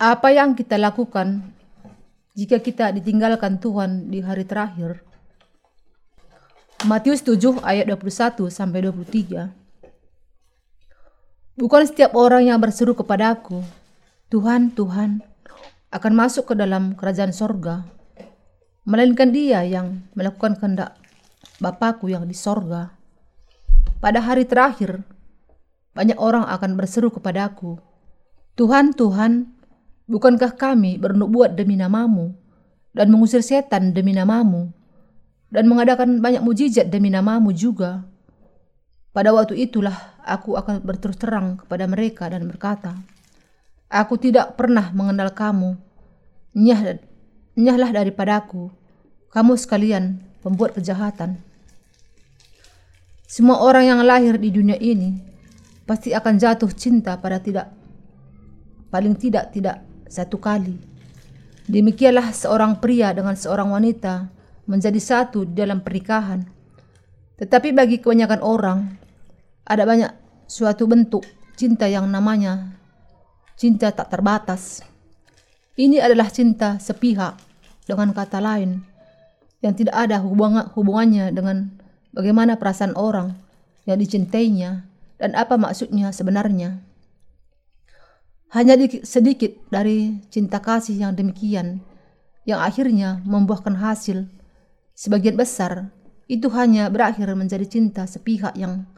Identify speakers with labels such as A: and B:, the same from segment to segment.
A: Apa yang kita lakukan jika kita ditinggalkan Tuhan di hari terakhir? Matius 7 ayat 21 sampai 23. Bukan setiap orang yang berseru kepadaku, Tuhan, Tuhan, akan masuk ke dalam kerajaan sorga, melainkan dia yang melakukan kehendak Bapakku yang di sorga. Pada hari terakhir, banyak orang akan berseru kepadaku, Tuhan, Tuhan, bukankah kami bernubuat demi namamu dan mengusir setan demi namamu dan mengadakan banyak mujizat demi namamu juga? Pada waktu itulah aku akan berterus terang kepada mereka dan berkata, Aku tidak pernah mengenal kamu. Nyah, nyahlah daripadaku, kamu sekalian pembuat kejahatan. Semua orang yang lahir di dunia ini pasti akan jatuh cinta pada tidak paling tidak tidak satu kali. Demikianlah seorang pria dengan seorang wanita menjadi satu di dalam pernikahan. Tetapi bagi kebanyakan orang, ada banyak suatu bentuk cinta yang namanya cinta tak terbatas. Ini adalah cinta sepihak dengan kata lain yang tidak ada hubungannya dengan bagaimana perasaan orang yang dicintainya dan apa maksudnya sebenarnya. Hanya sedikit dari cinta kasih yang demikian yang akhirnya membuahkan hasil. Sebagian besar itu hanya berakhir menjadi cinta sepihak yang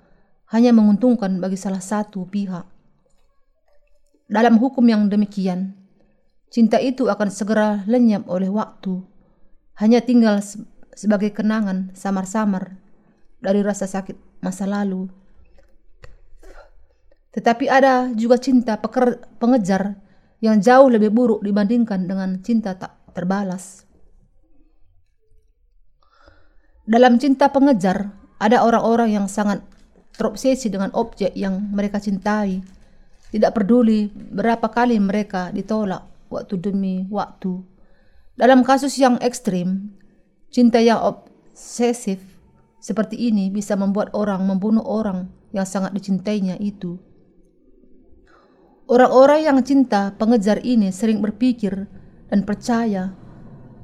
A: hanya menguntungkan bagi salah satu pihak. Dalam hukum yang demikian, cinta itu akan segera lenyap oleh waktu, hanya tinggal sebagai kenangan samar-samar dari rasa sakit masa lalu. Tetapi ada juga cinta peker, pengejar yang jauh lebih buruk dibandingkan dengan cinta tak terbalas. Dalam cinta pengejar, ada orang-orang yang sangat terobsesi dengan objek yang mereka cintai. Tidak peduli berapa kali mereka ditolak waktu demi waktu. Dalam kasus yang ekstrim, cinta yang obsesif seperti ini bisa membuat orang membunuh orang yang sangat dicintainya itu. Orang-orang yang cinta pengejar ini sering berpikir dan percaya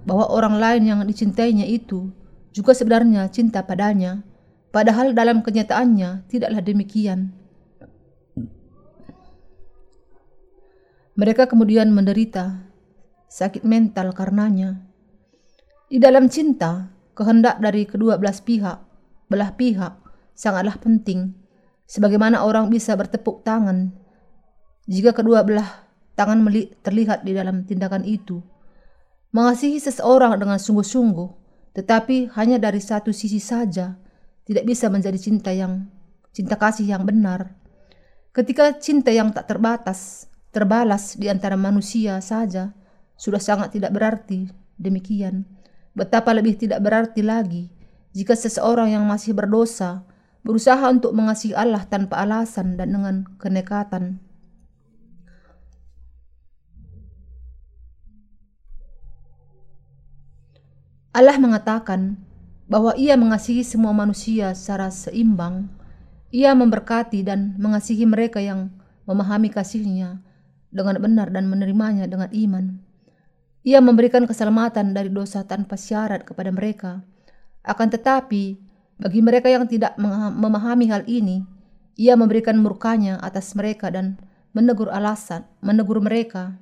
A: bahwa orang lain yang dicintainya itu juga sebenarnya cinta padanya Padahal dalam kenyataannya tidaklah demikian. Mereka kemudian menderita sakit mental karenanya. Di dalam cinta, kehendak dari kedua belas pihak, belah pihak sangatlah penting. Sebagaimana orang bisa bertepuk tangan jika kedua belah tangan terlihat di dalam tindakan itu. Mengasihi seseorang dengan sungguh-sungguh, tetapi hanya dari satu sisi saja tidak bisa menjadi cinta yang cinta kasih yang benar. Ketika cinta yang tak terbatas terbalas di antara manusia saja sudah sangat tidak berarti. Demikian, betapa lebih tidak berarti lagi jika seseorang yang masih berdosa berusaha untuk mengasihi Allah tanpa alasan dan dengan kenekatan. Allah mengatakan, bahwa ia mengasihi semua manusia secara seimbang. Ia memberkati dan mengasihi mereka yang memahami kasihnya dengan benar dan menerimanya dengan iman. Ia memberikan keselamatan dari dosa tanpa syarat kepada mereka. Akan tetapi, bagi mereka yang tidak memahami hal ini, ia memberikan murkanya atas mereka dan menegur alasan, menegur mereka.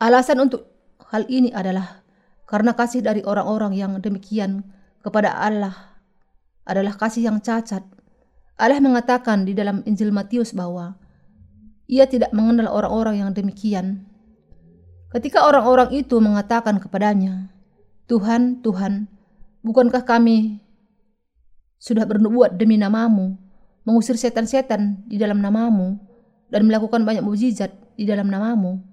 A: Alasan untuk hal ini adalah karena kasih dari orang-orang yang demikian kepada Allah adalah kasih yang cacat. Allah mengatakan di dalam Injil Matius bahwa ia tidak mengenal orang-orang yang demikian. Ketika orang-orang itu mengatakan kepadanya, Tuhan, Tuhan, bukankah kami sudah bernubuat demi namamu, mengusir setan-setan di dalam namamu, dan melakukan banyak mujizat di dalam namamu?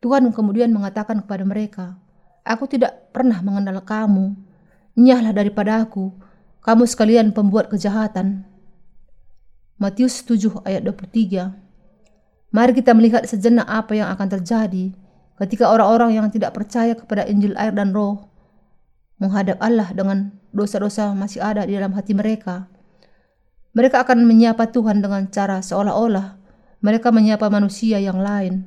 A: Tuhan kemudian mengatakan kepada mereka, Aku tidak pernah mengenal kamu. Nyahlah daripada aku, kamu sekalian pembuat kejahatan. Matius 7 ayat 23 Mari kita melihat sejenak apa yang akan terjadi ketika orang-orang yang tidak percaya kepada Injil air dan roh menghadap Allah dengan dosa-dosa masih ada di dalam hati mereka. Mereka akan menyapa Tuhan dengan cara seolah-olah mereka menyapa manusia yang lain.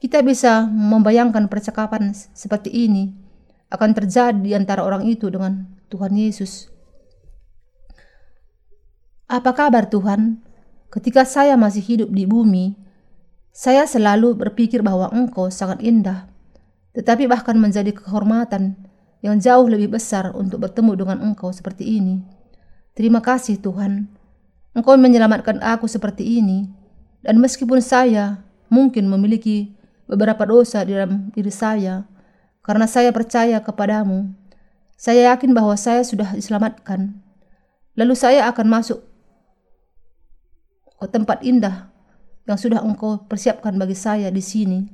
A: Kita bisa membayangkan percakapan seperti ini akan terjadi di antara orang itu dengan Tuhan Yesus. Apa kabar Tuhan? Ketika saya masih hidup di bumi, saya selalu berpikir bahwa Engkau sangat indah, tetapi bahkan menjadi kehormatan yang jauh lebih besar untuk bertemu dengan Engkau seperti ini. Terima kasih Tuhan, Engkau menyelamatkan aku seperti ini, dan meskipun saya mungkin memiliki beberapa dosa di dalam diri saya, karena saya percaya kepadamu, saya yakin bahwa saya sudah diselamatkan. Lalu saya akan masuk ke tempat indah yang sudah engkau persiapkan bagi saya di sini.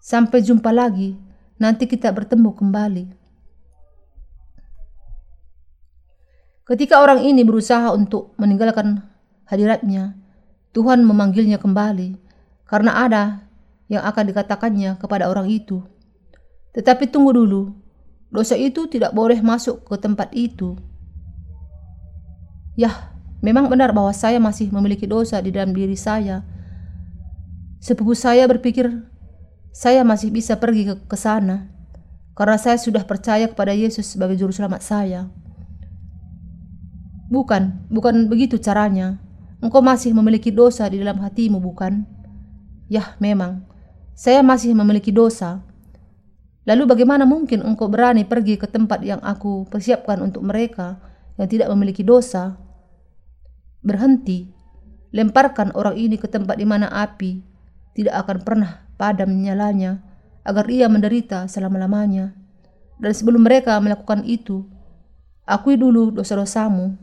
A: Sampai jumpa lagi, nanti kita bertemu kembali. Ketika orang ini berusaha untuk meninggalkan hadiratnya, Tuhan memanggilnya kembali karena ada yang akan dikatakannya kepada orang itu. Tetapi tunggu dulu, dosa itu tidak boleh masuk ke tempat itu. Yah, memang benar bahwa saya masih memiliki dosa di dalam diri saya. Sepupu saya berpikir saya masih bisa pergi ke, ke sana karena saya sudah percaya kepada Yesus sebagai juru selamat saya. Bukan, bukan begitu caranya. Engkau masih memiliki dosa di dalam hatimu, bukan? Yah, memang. Saya masih memiliki dosa. Lalu bagaimana mungkin engkau berani pergi ke tempat yang aku persiapkan untuk mereka yang tidak memiliki dosa? berhenti, lemparkan orang ini ke tempat di mana api tidak akan pernah padam nyalanya, agar ia menderita selama-lamanya. Dan sebelum mereka melakukan itu, akui dulu dosa-dosamu.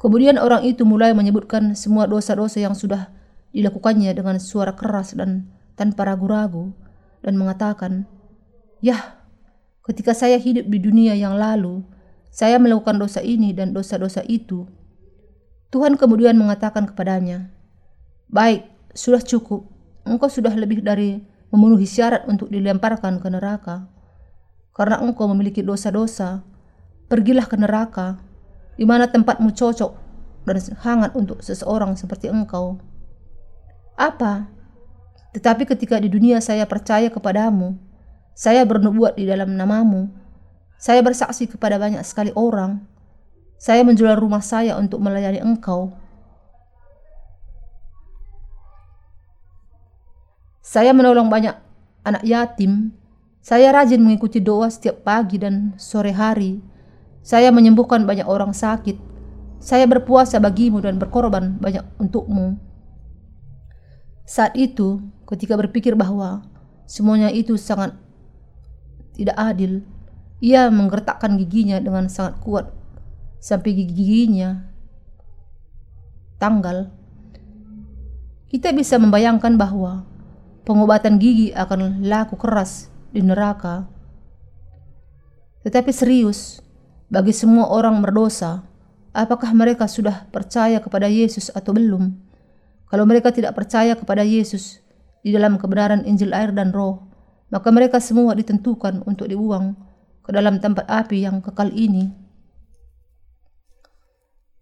A: Kemudian orang itu mulai menyebutkan semua dosa-dosa yang sudah dilakukannya dengan suara keras dan tanpa ragu-ragu dan mengatakan, Yah, ketika saya hidup di dunia yang lalu, saya melakukan dosa ini dan dosa-dosa itu. Tuhan kemudian mengatakan kepadanya, Baik, sudah cukup. Engkau sudah lebih dari memenuhi syarat untuk dilemparkan ke neraka. Karena engkau memiliki dosa-dosa, pergilah ke neraka, di mana tempatmu cocok dan hangat untuk seseorang seperti engkau. Apa? Tetapi ketika di dunia saya percaya kepadamu, saya bernubuat di dalam namamu, saya bersaksi kepada banyak sekali orang. Saya menjual rumah saya untuk melayani engkau. Saya menolong banyak anak yatim. Saya rajin mengikuti doa setiap pagi dan sore hari. Saya menyembuhkan banyak orang sakit. Saya berpuasa bagimu dan berkorban banyak untukmu. Saat itu, ketika berpikir bahwa semuanya itu sangat tidak adil, ia menggertakkan giginya dengan sangat kuat sampai gigi-giginya tanggal. Kita bisa membayangkan bahwa pengobatan gigi akan laku keras di neraka. Tetapi serius, bagi semua orang berdosa, apakah mereka sudah percaya kepada Yesus atau belum? Kalau mereka tidak percaya kepada Yesus di dalam kebenaran Injil air dan roh, maka mereka semua ditentukan untuk dibuang ke dalam tempat api yang kekal ini.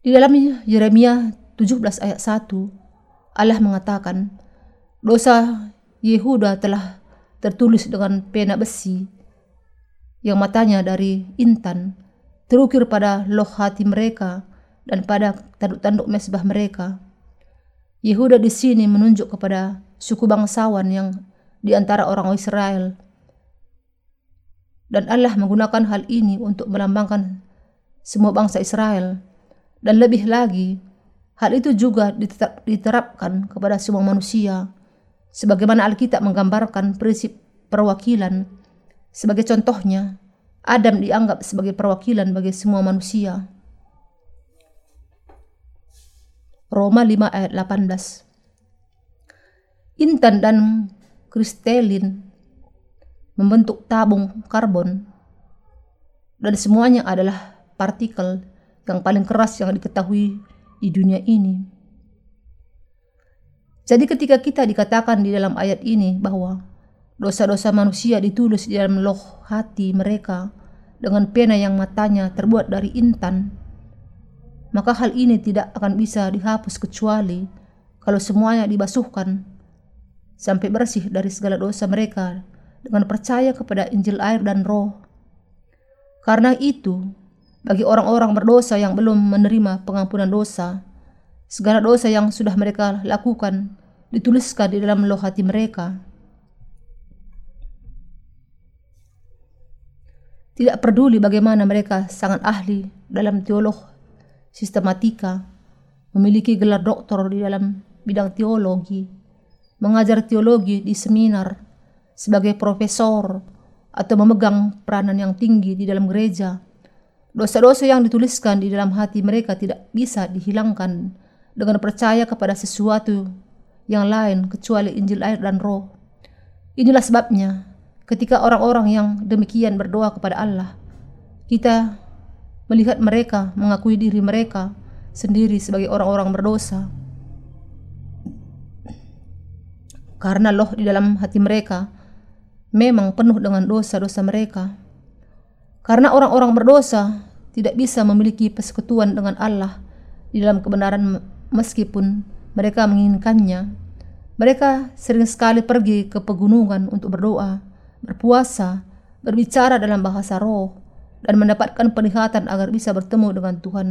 A: Di dalam Yeremia 17 ayat 1, Allah mengatakan, dosa Yehuda telah tertulis dengan pena besi yang matanya dari intan terukir pada loh hati mereka dan pada tanduk-tanduk mesbah mereka. Yehuda di sini menunjuk kepada suku bangsawan yang di antara orang Israel dan Allah menggunakan hal ini untuk melambangkan semua bangsa Israel. Dan lebih lagi, hal itu juga diterapkan kepada semua manusia. Sebagaimana Alkitab menggambarkan prinsip perwakilan. Sebagai contohnya, Adam dianggap sebagai perwakilan bagi semua manusia. Roma 5 ayat 18 Intan dan kristalin membentuk tabung karbon dan semuanya adalah partikel yang paling keras yang diketahui di dunia ini. Jadi ketika kita dikatakan di dalam ayat ini bahwa dosa-dosa manusia ditulis di dalam loh hati mereka dengan pena yang matanya terbuat dari intan, maka hal ini tidak akan bisa dihapus kecuali kalau semuanya dibasuhkan sampai bersih dari segala dosa mereka dengan percaya kepada Injil air dan roh. Karena itu, bagi orang-orang berdosa yang belum menerima pengampunan dosa, segala dosa yang sudah mereka lakukan dituliskan di dalam loh hati mereka. Tidak peduli bagaimana mereka sangat ahli dalam teolog, sistematika, memiliki gelar doktor di dalam bidang teologi, mengajar teologi di seminar, sebagai profesor, atau memegang peranan yang tinggi di dalam gereja. Dosa-dosa yang dituliskan di dalam hati mereka tidak bisa dihilangkan dengan percaya kepada sesuatu yang lain kecuali Injil air dan roh. Inilah sebabnya ketika orang-orang yang demikian berdoa kepada Allah, kita melihat mereka mengakui diri mereka sendiri sebagai orang-orang berdosa. Karena loh di dalam hati mereka memang penuh dengan dosa-dosa mereka. Karena orang-orang berdosa tidak bisa memiliki persekutuan dengan Allah di dalam kebenaran meskipun mereka menginginkannya. Mereka sering sekali pergi ke pegunungan untuk berdoa berpuasa, berbicara dalam bahasa roh, dan mendapatkan penglihatan agar bisa bertemu dengan Tuhan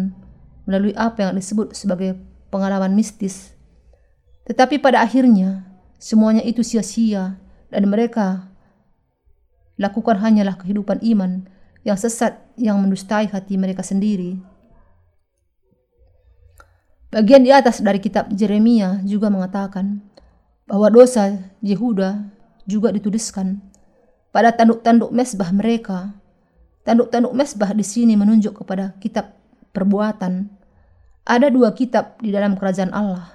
A: melalui apa yang disebut sebagai pengalaman mistis. Tetapi pada akhirnya, semuanya itu sia-sia dan mereka lakukan hanyalah kehidupan iman yang sesat yang mendustai hati mereka sendiri. Bagian di atas dari kitab Jeremia juga mengatakan bahwa dosa Yehuda juga dituliskan pada tanduk-tanduk mesbah mereka. Tanduk-tanduk mesbah di sini menunjuk kepada kitab perbuatan. Ada dua kitab di dalam kerajaan Allah.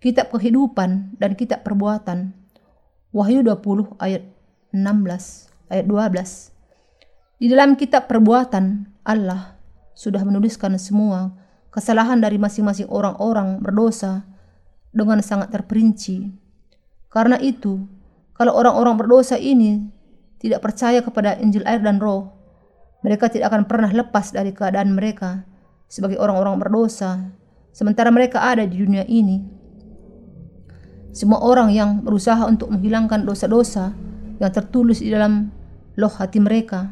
A: Kitab kehidupan dan kitab perbuatan. Wahyu 20 ayat 16 ayat 12. Di dalam kitab perbuatan Allah sudah menuliskan semua kesalahan dari masing-masing orang-orang berdosa dengan sangat terperinci. Karena itu, kalau orang-orang berdosa ini tidak percaya kepada Injil air dan roh, mereka tidak akan pernah lepas dari keadaan mereka sebagai orang-orang berdosa, sementara mereka ada di dunia ini. Semua orang yang berusaha untuk menghilangkan dosa-dosa yang tertulis di dalam loh hati mereka.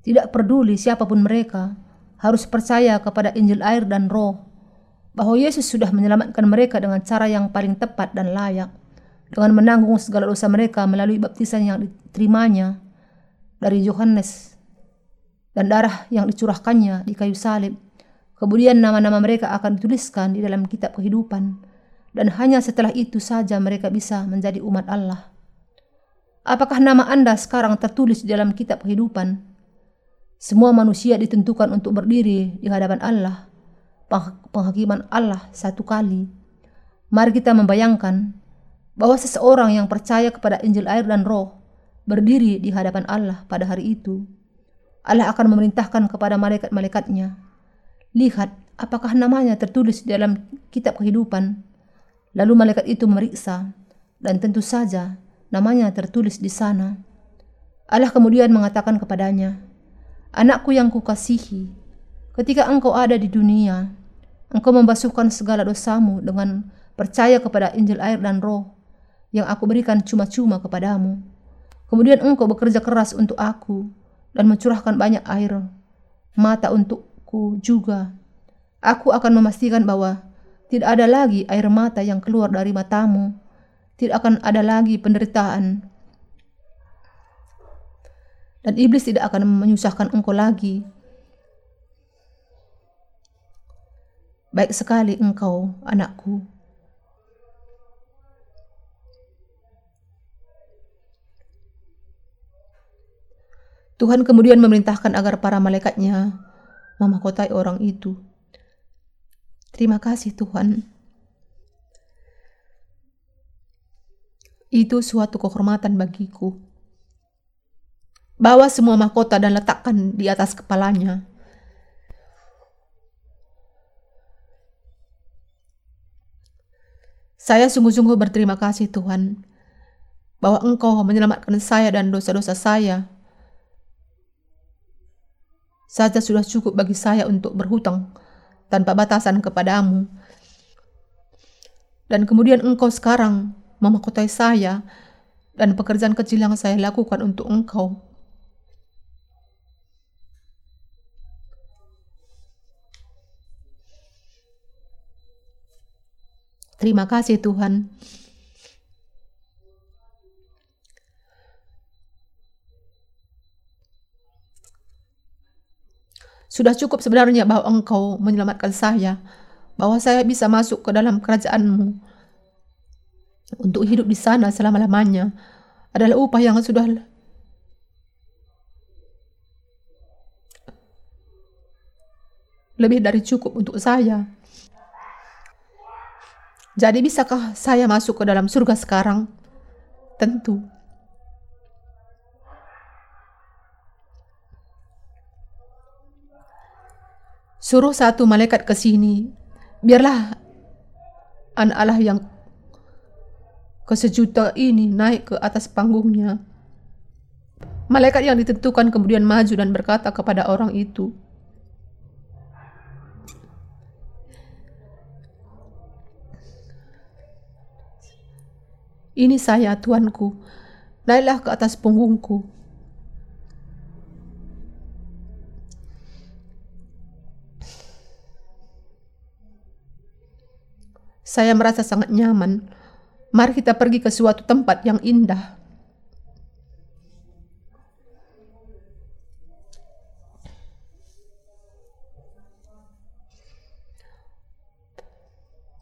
A: Tidak peduli siapa pun mereka, harus percaya kepada Injil air dan roh bahwa Yesus sudah menyelamatkan mereka dengan cara yang paling tepat dan layak, dengan menanggung segala dosa mereka melalui baptisan yang diterimanya dari Yohanes dan darah yang dicurahkannya di kayu salib. Kemudian nama-nama mereka akan dituliskan di dalam kitab kehidupan dan hanya setelah itu saja mereka bisa menjadi umat Allah. Apakah nama Anda sekarang tertulis di dalam kitab kehidupan? Semua manusia ditentukan untuk berdiri di hadapan Allah penghakiman Allah satu kali. Mari kita membayangkan bahwa seseorang yang percaya kepada Injil air dan roh berdiri di hadapan Allah pada hari itu. Allah akan memerintahkan kepada malaikat-malaikatnya, lihat apakah namanya tertulis di dalam kitab kehidupan. Lalu malaikat itu memeriksa, dan tentu saja namanya tertulis di sana. Allah kemudian mengatakan kepadanya, Anakku yang kukasihi, ketika engkau ada di dunia, Engkau membasuhkan segala dosamu dengan percaya kepada Injil air dan roh yang aku berikan cuma-cuma kepadamu. Kemudian engkau bekerja keras untuk aku dan mencurahkan banyak air mata untukku juga. Aku akan memastikan bahwa tidak ada lagi air mata yang keluar dari matamu. Tidak akan ada lagi penderitaan. Dan iblis tidak akan menyusahkan engkau lagi Baik sekali engkau, anakku. Tuhan kemudian memerintahkan agar para malaikatnya memahkotai orang itu. Terima kasih Tuhan. Itu suatu kehormatan bagiku. Bawa semua mahkota dan letakkan di atas kepalanya. Saya sungguh-sungguh berterima kasih Tuhan bahwa Engkau menyelamatkan saya dan dosa-dosa saya
B: saja sudah cukup bagi saya untuk berhutang tanpa batasan kepadamu. Dan kemudian engkau sekarang memahkotai saya dan pekerjaan kecil yang saya lakukan untuk engkau. Terima kasih Tuhan. Sudah cukup sebenarnya bahwa engkau menyelamatkan saya, bahwa saya bisa masuk ke dalam kerajaanmu untuk hidup di sana selama-lamanya adalah upah yang sudah lebih dari cukup untuk saya. Jadi bisakah saya masuk ke dalam surga sekarang? Tentu. Suruh satu malaikat ke sini. Biarlah anak Allah yang kesejuta ini naik ke atas panggungnya. Malaikat yang ditentukan kemudian maju dan berkata kepada orang itu, Ini saya, Tuanku. Naiklah ke atas punggungku. Saya merasa sangat nyaman. Mari kita pergi ke suatu tempat yang indah.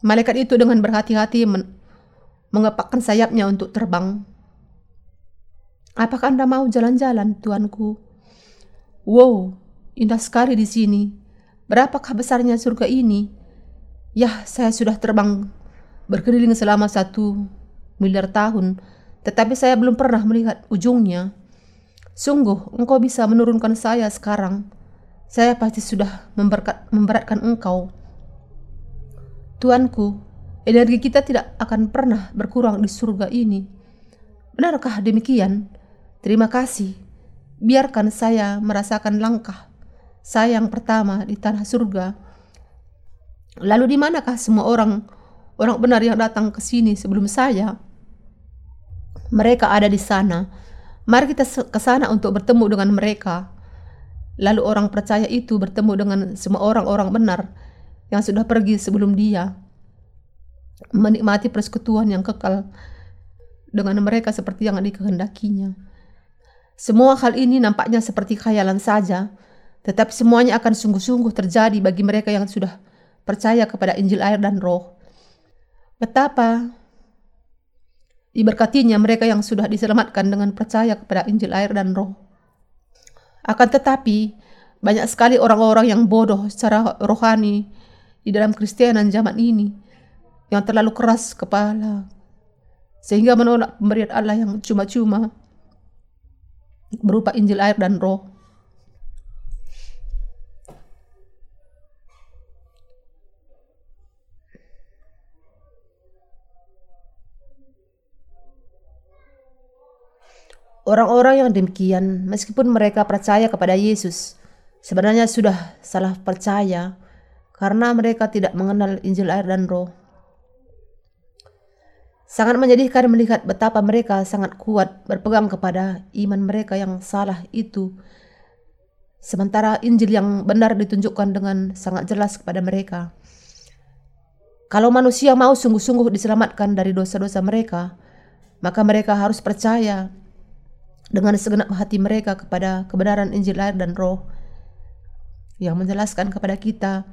B: Malaikat itu dengan berhati-hati mengepakkan sayapnya untuk terbang. Apakah Anda mau jalan-jalan, tuanku? Wow, indah sekali di sini. Berapakah besarnya surga ini? Yah, saya sudah terbang berkeliling selama satu miliar tahun, tetapi saya belum pernah melihat ujungnya. Sungguh, engkau bisa menurunkan saya sekarang. Saya pasti sudah memberatkan engkau. Tuanku, Energi kita tidak akan pernah berkurang di surga ini. Benarkah demikian? Terima kasih. Biarkan saya merasakan langkah saya yang pertama di tanah surga. Lalu di manakah semua orang orang benar yang datang ke sini sebelum saya? Mereka ada di sana. Mari kita ke sana untuk bertemu dengan mereka. Lalu orang percaya itu bertemu dengan semua orang-orang benar yang sudah pergi sebelum dia menikmati persekutuan yang kekal dengan mereka seperti yang dikehendakinya. Semua hal ini nampaknya seperti khayalan saja, tetapi semuanya akan sungguh-sungguh terjadi bagi mereka yang sudah percaya kepada Injil air dan roh. Betapa diberkatinya mereka yang sudah diselamatkan dengan percaya kepada Injil air dan roh. Akan tetapi, banyak sekali orang-orang yang bodoh secara rohani di dalam Kristianan zaman ini yang terlalu keras kepala sehingga menolak pemberian Allah yang cuma-cuma berupa Injil air dan roh. Orang-orang yang demikian, meskipun mereka percaya kepada Yesus, sebenarnya sudah salah percaya karena mereka tidak mengenal Injil air dan roh. Sangat menyedihkan melihat betapa mereka sangat kuat berpegang kepada iman mereka yang salah itu. Sementara Injil yang benar ditunjukkan dengan sangat jelas kepada mereka. Kalau manusia mau sungguh-sungguh diselamatkan dari dosa-dosa mereka, maka mereka harus percaya dengan segenap hati mereka kepada kebenaran Injil air dan roh yang menjelaskan kepada kita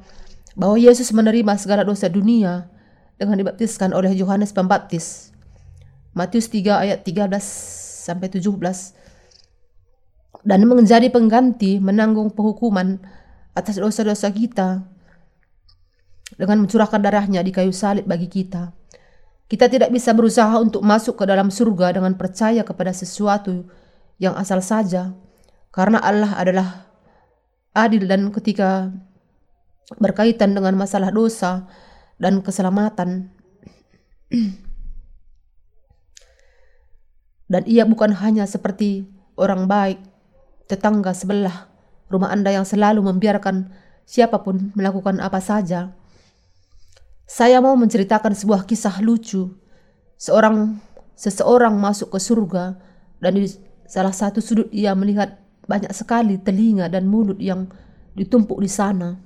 B: bahwa Yesus menerima segala dosa dunia dengan dibaptiskan oleh Yohanes Pembaptis. Matius 3 ayat 13 sampai 17 dan menjadi pengganti menanggung penghukuman atas dosa-dosa kita dengan mencurahkan darahnya di kayu salib bagi kita. Kita tidak bisa berusaha untuk masuk ke dalam surga dengan percaya kepada sesuatu yang asal saja, karena Allah adalah adil dan ketika berkaitan dengan masalah dosa, dan keselamatan. dan ia bukan hanya seperti orang baik, tetangga sebelah,
A: rumah Anda yang selalu membiarkan siapa pun melakukan apa saja. Saya mau menceritakan sebuah kisah lucu. Seorang seseorang masuk ke surga dan di salah satu sudut ia melihat banyak sekali telinga dan mulut yang ditumpuk di sana.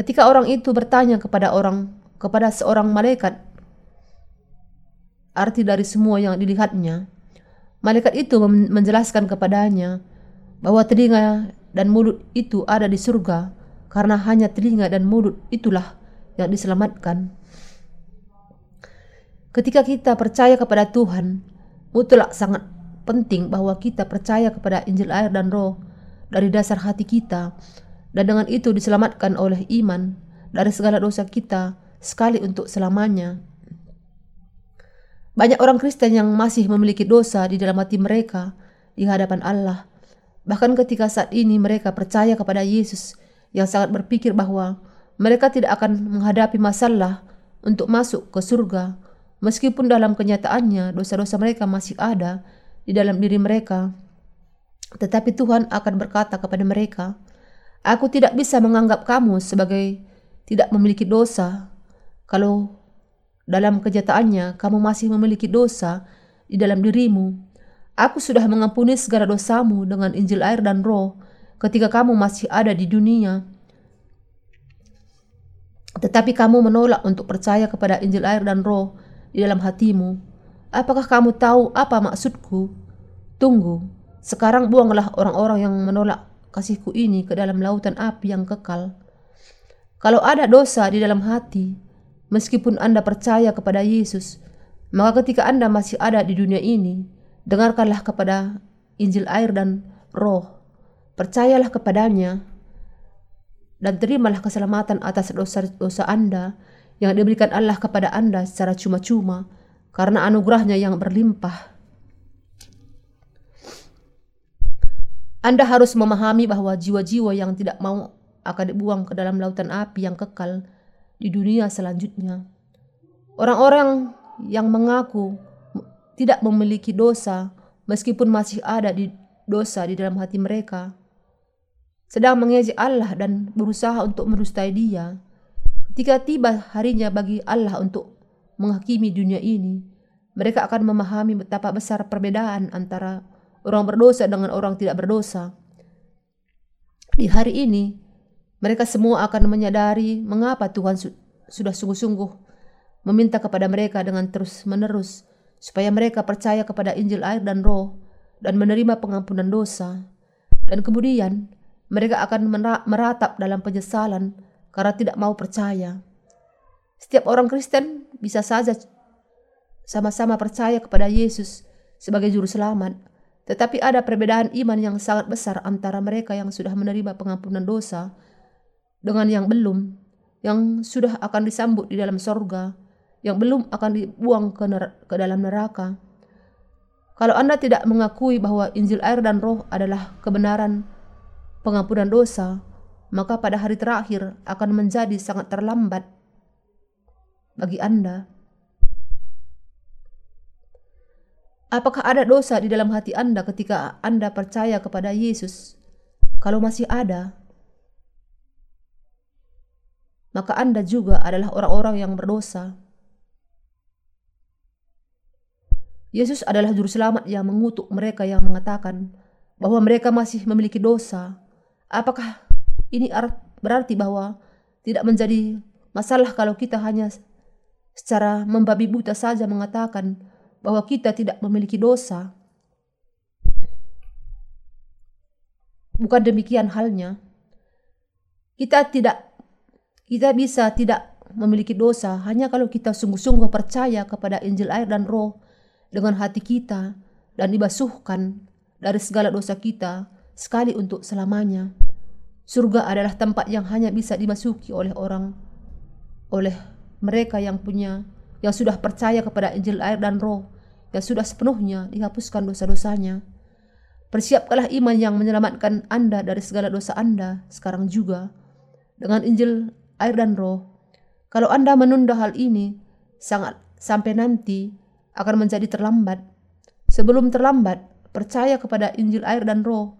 A: Ketika orang itu bertanya kepada orang kepada seorang malaikat arti dari semua yang dilihatnya, malaikat itu menjelaskan kepadanya bahwa telinga dan mulut itu ada di surga karena hanya telinga dan mulut itulah yang diselamatkan. Ketika kita percaya kepada Tuhan, mutlak sangat penting bahwa kita percaya kepada Injil air dan roh dari dasar hati kita dan dengan itu diselamatkan oleh iman dari segala dosa kita sekali untuk selamanya. Banyak orang Kristen yang masih memiliki dosa di dalam hati mereka di hadapan Allah. Bahkan ketika saat ini mereka percaya kepada Yesus yang sangat berpikir bahwa mereka tidak akan menghadapi masalah untuk masuk ke surga, meskipun dalam kenyataannya dosa-dosa mereka masih ada di dalam diri mereka. Tetapi Tuhan akan berkata kepada mereka, Aku tidak bisa menganggap kamu sebagai tidak memiliki dosa kalau dalam kenyataannya kamu masih memiliki dosa di dalam dirimu. Aku sudah mengampuni segala dosamu dengan Injil air dan roh ketika kamu masih ada di dunia. Tetapi kamu menolak untuk percaya kepada Injil air dan roh di dalam hatimu. Apakah kamu tahu apa maksudku? Tunggu, sekarang buanglah orang-orang yang menolak kasihku ini ke dalam lautan api yang kekal. Kalau ada dosa di dalam hati, meskipun Anda percaya kepada Yesus, maka ketika Anda masih ada di dunia ini, dengarkanlah kepada Injil air dan roh. Percayalah kepadanya dan terimalah keselamatan atas dosa-dosa Anda yang diberikan Allah kepada Anda secara cuma-cuma karena anugerahnya yang berlimpah. Anda harus memahami bahwa jiwa-jiwa yang tidak mau akan dibuang ke dalam lautan api yang kekal di dunia selanjutnya. Orang-orang yang mengaku tidak memiliki dosa meskipun masih ada di dosa di dalam hati mereka sedang mengejek Allah dan berusaha untuk merustai dia. Ketika tiba harinya bagi Allah untuk menghakimi dunia ini, mereka akan memahami betapa besar perbedaan antara orang berdosa dengan orang tidak berdosa. Di hari ini, mereka semua akan menyadari mengapa Tuhan su sudah sungguh-sungguh meminta kepada mereka dengan terus-menerus supaya mereka percaya kepada Injil air dan roh dan menerima pengampunan dosa. Dan kemudian mereka akan meratap dalam penyesalan karena tidak mau percaya. Setiap orang Kristen bisa saja sama-sama percaya kepada Yesus sebagai juru selamat, tetapi ada perbedaan iman yang sangat besar antara mereka yang sudah menerima pengampunan dosa dengan yang belum, yang sudah akan disambut di dalam sorga, yang belum akan dibuang ke, ke dalam neraka. Kalau Anda tidak mengakui bahwa Injil air dan roh adalah kebenaran pengampunan dosa, maka pada hari terakhir akan menjadi sangat terlambat bagi Anda. Apakah ada dosa di dalam hati Anda ketika Anda percaya kepada Yesus? Kalau masih ada, maka Anda juga adalah orang-orang yang berdosa. Yesus adalah juru selamat yang mengutuk mereka yang mengatakan bahwa mereka masih memiliki dosa Apakah ini berarti bahwa tidak menjadi masalah kalau kita hanya secara membabi buta saja mengatakan bahwa kita tidak memiliki dosa? Bukan demikian halnya. Kita tidak kita bisa tidak memiliki dosa hanya kalau kita sungguh-sungguh percaya kepada Injil air dan roh dengan hati kita dan dibasuhkan dari segala dosa kita sekali untuk selamanya. Surga adalah tempat yang hanya bisa dimasuki oleh orang oleh mereka yang punya yang sudah percaya kepada Injil air dan roh yang sudah sepenuhnya dihapuskan dosa-dosanya. Persiapkanlah iman yang menyelamatkan Anda dari segala dosa Anda sekarang juga dengan Injil air dan roh. Kalau Anda menunda hal ini sangat sampai nanti akan menjadi terlambat. Sebelum terlambat, percaya kepada Injil air dan roh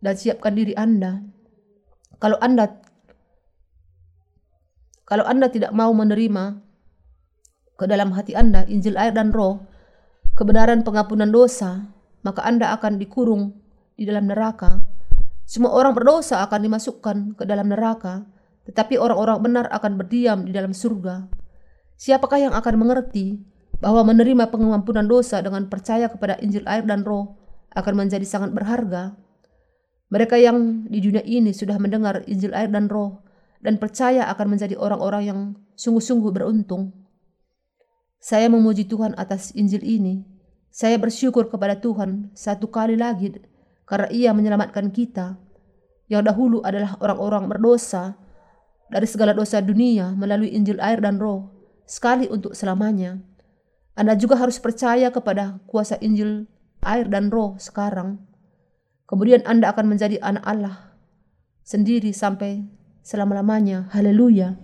A: dan siapkan diri Anda. Kalau Anda kalau Anda tidak mau menerima ke dalam hati Anda Injil air dan roh, kebenaran pengampunan dosa, maka Anda akan dikurung di dalam neraka. Semua orang berdosa akan dimasukkan ke dalam neraka, tetapi orang-orang benar akan berdiam di dalam surga. Siapakah yang akan mengerti bahwa menerima pengampunan dosa dengan percaya kepada Injil air dan roh akan menjadi sangat berharga? Mereka yang di dunia ini sudah mendengar Injil air dan roh dan percaya akan menjadi orang-orang yang sungguh-sungguh beruntung. Saya memuji Tuhan atas Injil ini. Saya bersyukur kepada Tuhan satu kali lagi karena ia menyelamatkan kita. Yang dahulu adalah orang-orang berdosa dari segala dosa dunia melalui Injil air dan roh sekali untuk selamanya. Anda juga harus percaya kepada kuasa Injil air dan roh sekarang. Kemudian Anda akan menjadi anak Allah sendiri sampai selama-lamanya. Haleluya.